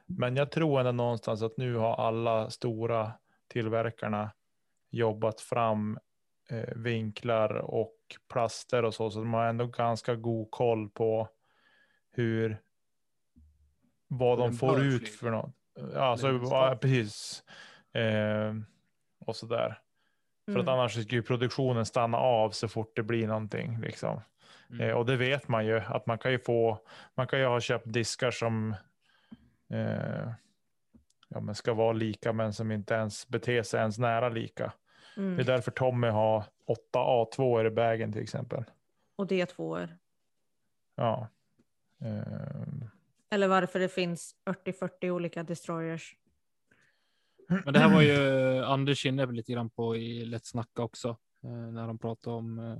Men jag tror ändå någonstans att nu har alla stora tillverkarna jobbat fram vinklar och plaster och så, så de har ändå ganska god koll på hur vad de får ut för något. Alltså, ja, precis. Eh, och så där. Mm. För att mm. annars skulle produktionen stanna av så fort det blir någonting. Liksom. Mm. Eh, och det vet man ju att man kan ju få. Man kan ju ha köpt diskar som eh, ja, men ska vara lika, men som inte ens beter sig ens nära lika. Mm. Det är därför Tommy har åtta A2 i bagen till exempel. Och D2. Ja. Um... Eller varför det finns 40-40 olika destroyers. Men det här var ju Anders inne lite grann på i Lätt snacka också. Eh, när de pratade om eh,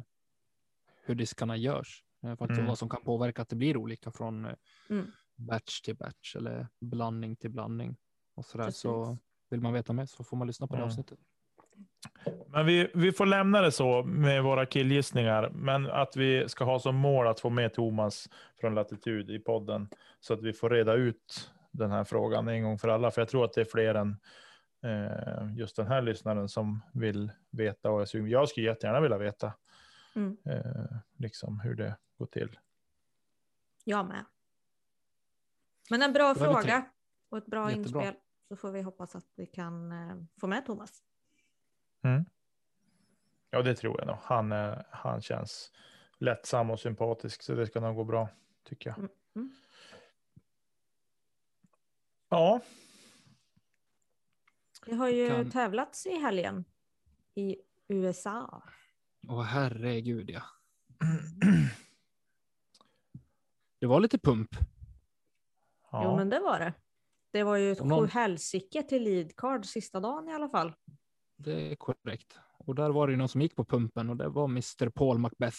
hur diskarna görs. Faktiskt mm. vad som kan påverka att det blir olika från mm. batch till batch eller blandning till blandning. Och så där. Så vill man veta mer så får man lyssna på det mm. avsnittet. Men vi, vi får lämna det så med våra killgissningar, men att vi ska ha som mål att få med Thomas från Latitud i podden så att vi får reda ut den här frågan en gång för alla. För jag tror att det är fler än eh, just den här lyssnaren som vill veta och jag, jag skulle jättegärna vilja veta mm. eh, liksom hur det går till. Jag med. Men en bra fråga och ett bra Jättebra. inspel så får vi hoppas att vi kan eh, få med Thomas. Mm. Ja, det tror jag nog. Han, han känns lättsam och sympatisk, så det ska nog gå bra, tycker jag. Mm. mm. Ja. Det har ju kan... tävlats i helgen i USA. Åh herregud ja. [CLEARS THROAT] Det var lite pump. Ja. Jo men det var det. Det var ju ett någon... helsike till leadcard sista dagen i alla fall. Det är korrekt. Och där var det någon som gick på pumpen och det var Mr. Paul Macbeth.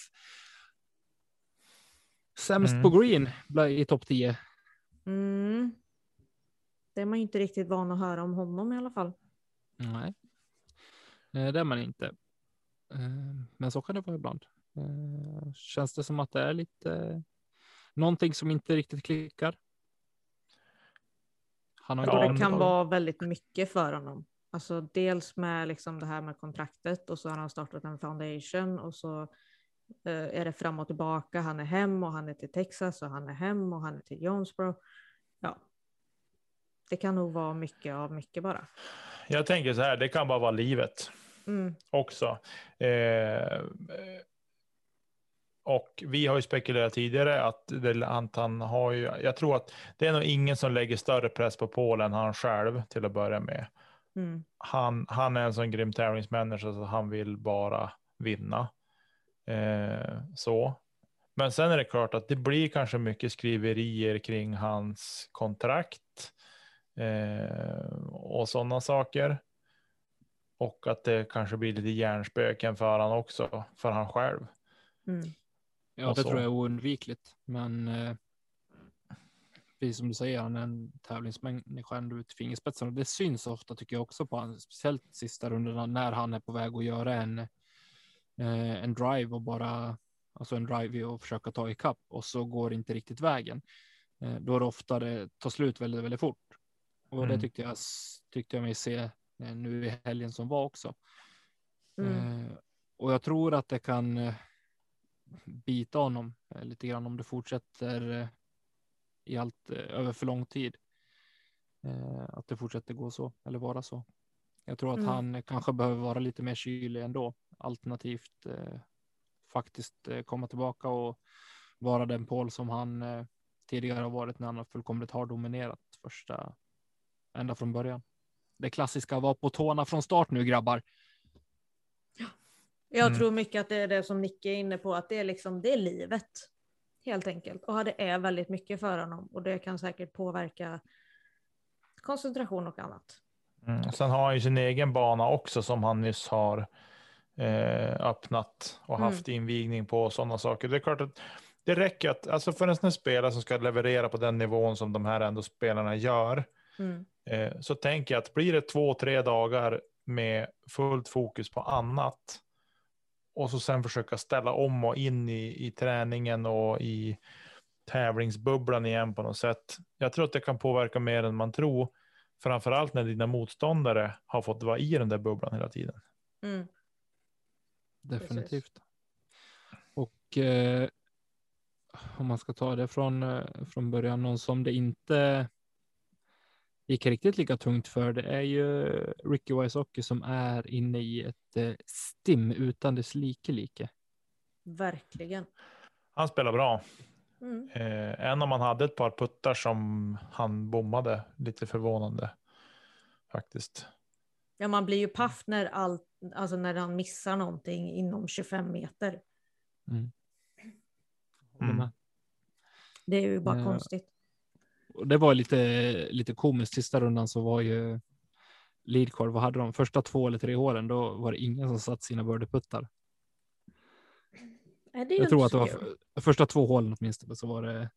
Sämst mm. på green i topp 10. Mm. Det är man inte riktigt van att höra om honom i alla fall. Nej, eh, det är man inte. Eh, men så kan det vara ibland. Eh, känns det som att det är lite någonting som inte riktigt klickar? Han har ja, det kan vara väldigt mycket för honom. Alltså dels med liksom det här med kontraktet och så har han startat en foundation och så eh, är det fram och tillbaka. Han är hem och han är till Texas och han är hem och han är till Jonesboro. Ja, det kan nog vara mycket av mycket bara. Jag tänker så här, det kan bara vara livet mm. också. Eh, och vi har ju spekulerat tidigare att, det, han har ju, jag tror att det är nog ingen som lägger större press på Polen än han själv till att börja med. Mm. Han, han är en sån grym tävlingsmänniska så han vill bara vinna. Eh, så. Men sen är det klart att det blir kanske mycket skriverier kring hans kontrakt eh, och sådana saker. Och att det kanske blir lite hjärnspöken för han också, för han själv. Mm. Ja, det tror jag är oundvikligt. Men eh, precis som du säger, han är en tävlingsmänniska ända ut fingerspetsarna. Det syns ofta tycker jag också på honom, speciellt sista rundorna när han är på väg att göra en, eh, en drive och bara, alltså en drive och försöka ta ikapp och så går det inte riktigt vägen. Eh, då är det ofta det tar slut väldigt, väldigt fort. Och mm. det tyckte jag, tyckte jag mig se eh, nu i helgen som var också. Mm. Och jag tror att det kan bita honom lite grann om det fortsätter i allt över för lång tid. Att det fortsätter gå så eller vara så. Jag tror att mm. han kanske behöver vara lite mer kylig ändå, alternativt faktiskt komma tillbaka och vara den Paul som han tidigare har varit när han fullkomligt har dominerat första ända från början. Det klassiska var på tårna från start nu grabbar. Jag mm. tror mycket att det är det som Nicke är inne på, att det är liksom det är livet helt enkelt. Och det är väldigt mycket för honom och det kan säkert påverka koncentration och annat. Mm. Sen har han ju sin egen bana också som han nyss har eh, öppnat och mm. haft invigning på sådana saker. Det är klart att det räcker att, alltså för en spelare som ska leverera på den nivån som de här ändå spelarna gör, mm. eh, så tänker jag att blir det två, tre dagar med fullt fokus på annat och så sen försöka ställa om och in i, i träningen och i tävlingsbubblan igen på något sätt. Jag tror att det kan påverka mer än man tror, framför allt när dina motståndare har fått vara i den där bubblan hela tiden. Mm. Definitivt. Precis. Och eh, om man ska ta det från, eh, från början, någon som det inte gick riktigt lika tungt för, det är ju Ricky Wysocki som är inne i ett eh, stim utan dess like like. Verkligen. Han spelar bra. Mm. Eh, än om han hade ett par puttar som han bommade, lite förvånande faktiskt. Ja, man blir ju paff när, all, alltså när han missar någonting inom 25 meter. Mm. Mm. Det är ju bara eh, konstigt. Och det var lite, lite komiskt. Sista rundan så var ju leadcore, vad hade de? Första två eller tre hålen, då var det ingen som satt sina birdieputtar. Jag tror att det var för, första två hålen åtminstone så var det,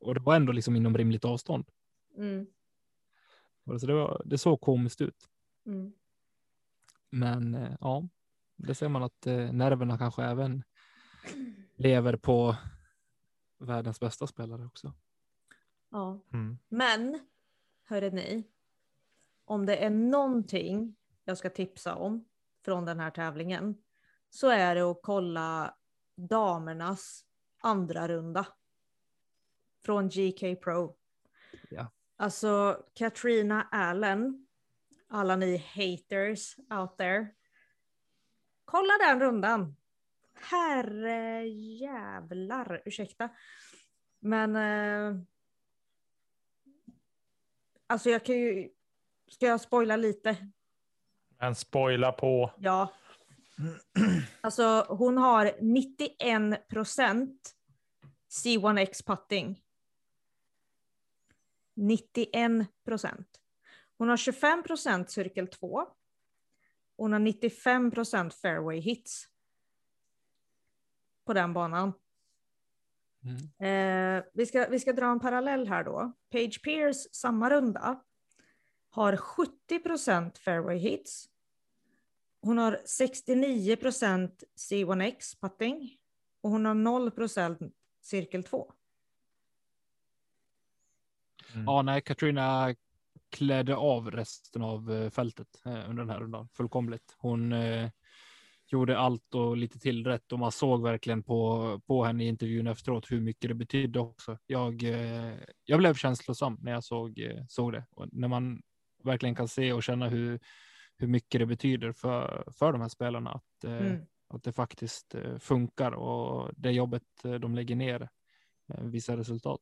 och det var ändå liksom inom rimligt avstånd. Mm. Så det, var, det såg komiskt ut. Mm. Men eh, ja, det ser man att eh, nerverna kanske även lever på världens bästa spelare också. Ja, mm. men hörde ni, om det är någonting jag ska tipsa om från den här tävlingen så är det att kolla damernas andra runda från GK Pro. Ja. Alltså Katrina Allen, alla ni haters out there. Kolla den rundan herre jävlar, ursäkta. Men eh, alltså jag kan ju, ska jag spoila lite? Men spoila på. Ja. [CLEARS THROAT] Alltså hon har 91 procent C1X putting. 91 procent. Hon har 25 procent cirkel 2. Hon har 95 procent fairway hits på den banan. Mm. Eh, vi, ska, vi ska dra en parallell här då. Page Pierce, samma runda, har 70 procent fairway hits. Hon har 69 procent C1X putting och hon har 0 procent cirkel 2. Mm. Ja, nej, Katrina klädde av resten av eh, fältet eh, under den här rundan fullkomligt. Hon eh, gjorde allt och lite till rätt och man såg verkligen på, på henne i intervjun efteråt hur mycket det betydde också. Jag, eh, jag blev känslosam när jag såg, eh, såg det och när man verkligen kan se och känna hur, hur mycket det betyder för, för de här spelarna att, eh, mm. att det faktiskt funkar och det jobbet de lägger ner visar resultat.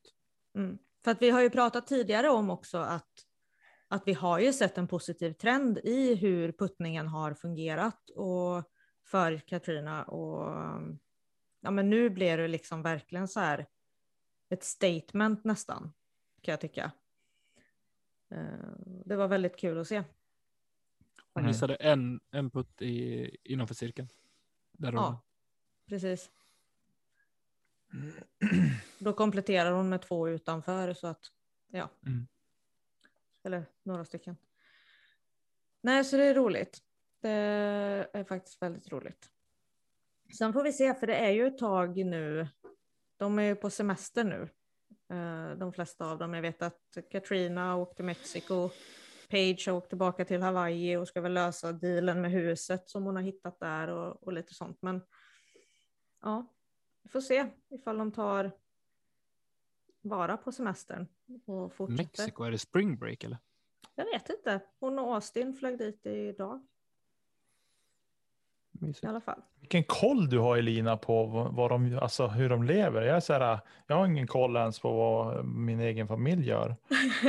Mm. För att vi har ju pratat tidigare om också att att vi har ju sett en positiv trend i hur puttningen har fungerat och för Katrina och ja, men nu blir det liksom verkligen så här ett statement nästan kan jag tycka. Eh, det var väldigt kul att se. Han missade en, en putt i, innanför cirkeln. Där ja, precis. [CLEARS THROAT] Då kompletterar hon med två utanför så att, ja. Mm. Eller några stycken. Nej, så det är roligt. Det är faktiskt väldigt roligt. Sen får vi se, för det är ju ett tag nu. De är ju på semester nu. Eh, de flesta av dem. Jag vet att Katrina åkte till Mexiko. Page har åkt tillbaka till Hawaii och ska väl lösa dealen med huset som hon har hittat där och, och lite sånt. Men ja, vi får se ifall de tar vara på semestern och fortsätter. Mexiko, är det spring break eller? Jag vet inte. Hon och Austin flög dit idag. I alla fall. Vilken koll du har Elina på vad de, alltså hur de lever. Jag, är så här, jag har ingen koll ens på vad min egen familj gör.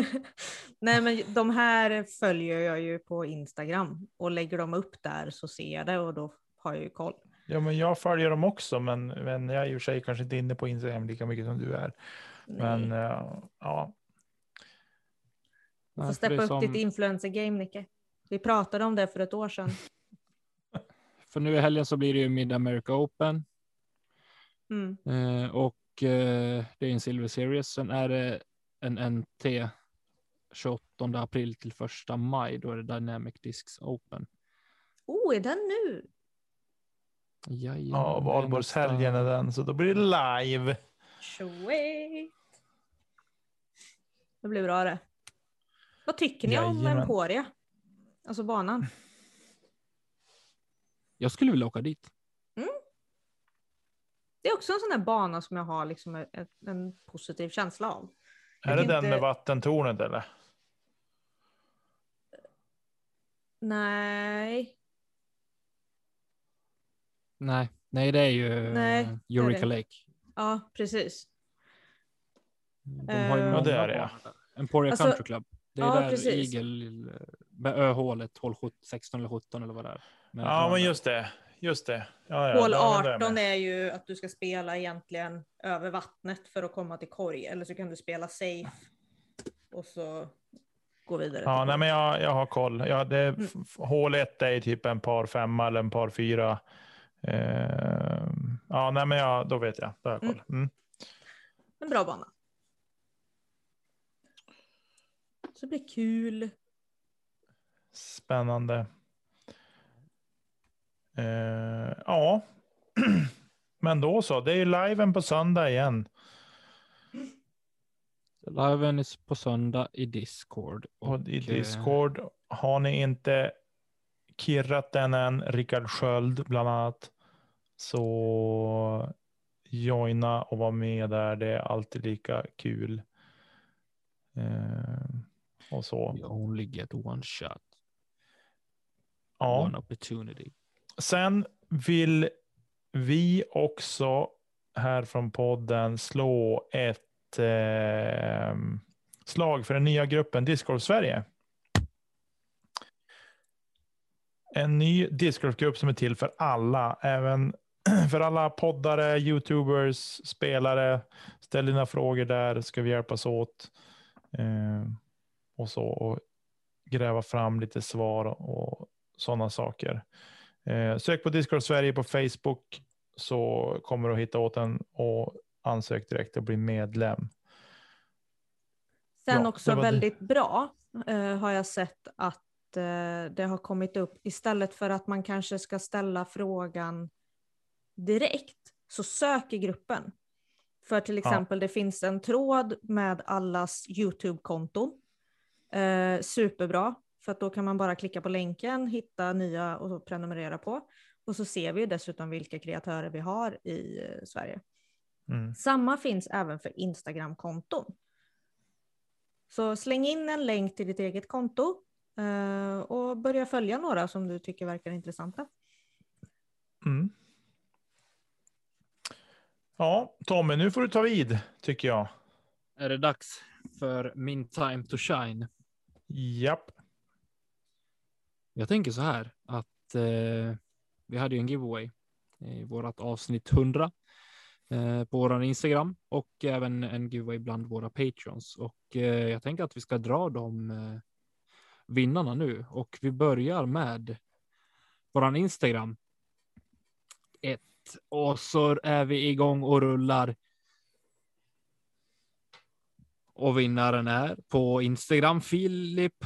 [LAUGHS] Nej men de här följer jag ju på Instagram och lägger de upp där så ser jag det och då har jag ju koll. Ja men jag följer dem också men, men jag är i och för sig kanske inte inne på Instagram lika mycket som du är. Nej. Men uh, ja. Du får steppa upp som... ditt influencer-game Nicke. Vi pratade om det för ett år sedan. För nu i helgen så blir det ju Mid America Open. Mm. Eh, och eh, det är en Silver Series. Sen är det en NT 28 april till 1 maj. Då är det Dynamic Discs Open. Oh, är den nu? Jajamän, ja, valborgshelgen är den, så då blir det live. Sweet. Det blir bra det. Vad tycker ni Jajamän. om Emporia? Alltså banan. Jag skulle vilja åka dit. Mm. Det är också en sån här bana som jag har liksom en, en positiv känsla av. Är det inte... den med vattentornet eller? Nej. Nej, nej det är ju Nej, Eureka Lake. Ja, precis. De har ju uh, ja, det är det. Emporia alltså, Country Club. Det är ja, där precis. Eagle, med öhålet, hål 16 eller 17 eller vad det är. Men ja, men just det. Just det. Ja, ja, hål 18 är ju att du ska spela egentligen över vattnet för att komma till korg. Eller så kan du spela safe och så gå vidare. Ja, nej, men jag, jag har koll. Ja, det, mm. Hål 1 är typ en par femma eller en par fyra. Eh, ja, nej, men jag, då vet jag. Då har jag koll. Mm. En bra bana. Så det blir kul. Spännande. Eh, ja, [CLEARS THROAT] men då så. Det är ju liven på söndag igen. Liven är på söndag i Discord. Och, och i Discord har ni inte kirrat den än, Rickard Sköld bland annat, så joina och vara med där. Det är alltid lika kul. Eh, och så. You only get one shot. Ja. One opportunity. Sen vill vi också här från podden slå ett eh, slag för den nya gruppen Discord Sverige. En ny Discord-grupp som är till för alla, även [CLEARS THROAT] för alla poddare, YouTubers, spelare. Ställ dina frågor där, ska vi hjälpas åt. Eh, och så och gräva fram lite svar och sådana saker. Eh, sök på Discord Sverige på Facebook så kommer du att hitta åt den och ansök direkt och bli medlem. Sen ja, också väldigt det. bra eh, har jag sett att eh, det har kommit upp istället för att man kanske ska ställa frågan direkt så söker gruppen. För till exempel ja. det finns en tråd med allas YouTube-konton. Eh, superbra. För att då kan man bara klicka på länken, hitta nya och prenumerera på. Och så ser vi dessutom vilka kreatörer vi har i eh, Sverige. Mm. Samma finns även för Instagram-konton. Så släng in en länk till ditt eget konto eh, och börja följa några som du tycker verkar intressanta. Mm. Ja, Tommy, nu får du ta vid tycker jag. Är det dags för min time to shine? Japp. Jag tänker så här att eh, vi hade ju en giveaway i vårat avsnitt 100 eh, på vår Instagram och även en giveaway bland våra patrons och eh, jag tänker att vi ska dra dem eh, vinnarna nu och vi börjar med våran Instagram. Ett och så är vi igång och rullar. Och vinnaren är på Instagram Filip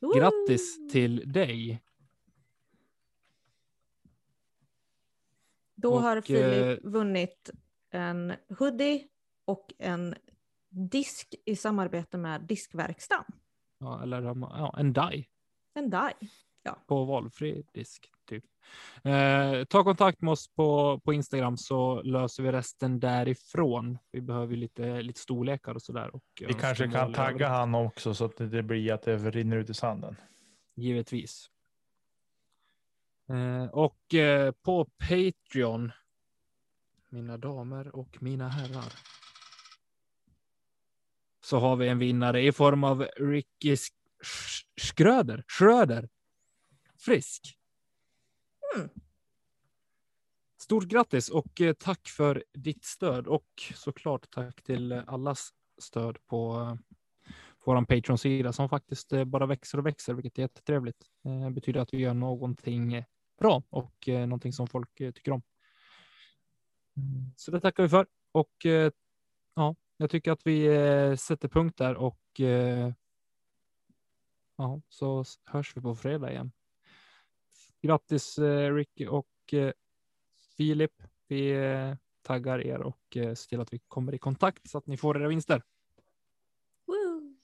Hammarlind. Grattis till dig. Då och, har Filip eh, vunnit en hoodie och en disk i samarbete med Diskverkstan. Ja, eller ja, en DAI. En DAI, ja. På valfri disk, typ. Eh, ta kontakt med oss på, på Instagram så löser vi resten därifrån. Vi behöver lite, lite storlekar och så där. Och vi kanske kan tagga han också så att det blir att det rinner ut i sanden. Givetvis. Eh, och eh, på Patreon, mina damer och mina herrar, så har vi en vinnare i form av Ricky Schröder. Schröder. Frisk. Mm. Stort grattis och eh, tack för ditt stöd och såklart tack till allas stöd på eh, vår Patreon-sida som faktiskt eh, bara växer och växer, vilket är jättetrevligt. Det betyder att vi gör någonting bra och någonting som folk tycker om. Så det tackar vi för och ja, jag tycker att vi sätter punkt där och ja, så hörs vi på fredag igen. Grattis eh, Ricky och Filip. Vi taggar er och ser till att vi kommer i kontakt så att ni får era vinster. Woo.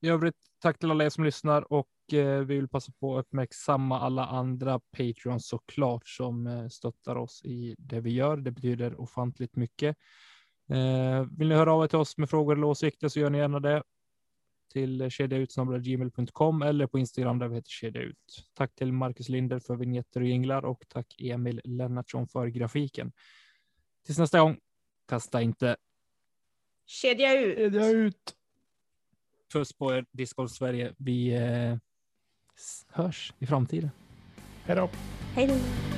I övrigt, tack till alla er som lyssnar och Eh, vi vill passa på att uppmärksamma alla andra Patreons såklart som eh, stöttar oss i det vi gör. Det betyder ofantligt mycket. Eh, vill ni höra av er till oss med frågor eller åsikter så gör ni gärna det till kedjaut.gmail.com eller på Instagram där vi heter kedja ut. Tack till Marcus Linder för vignetter och jinglar och tack Emil Lennartsson för grafiken. Tills nästa gång, kasta inte. Kedja ut. Kedja ut. Puss på er, Discord Sverige. Vi eh, hörs i framtiden. Hej då. Hej då.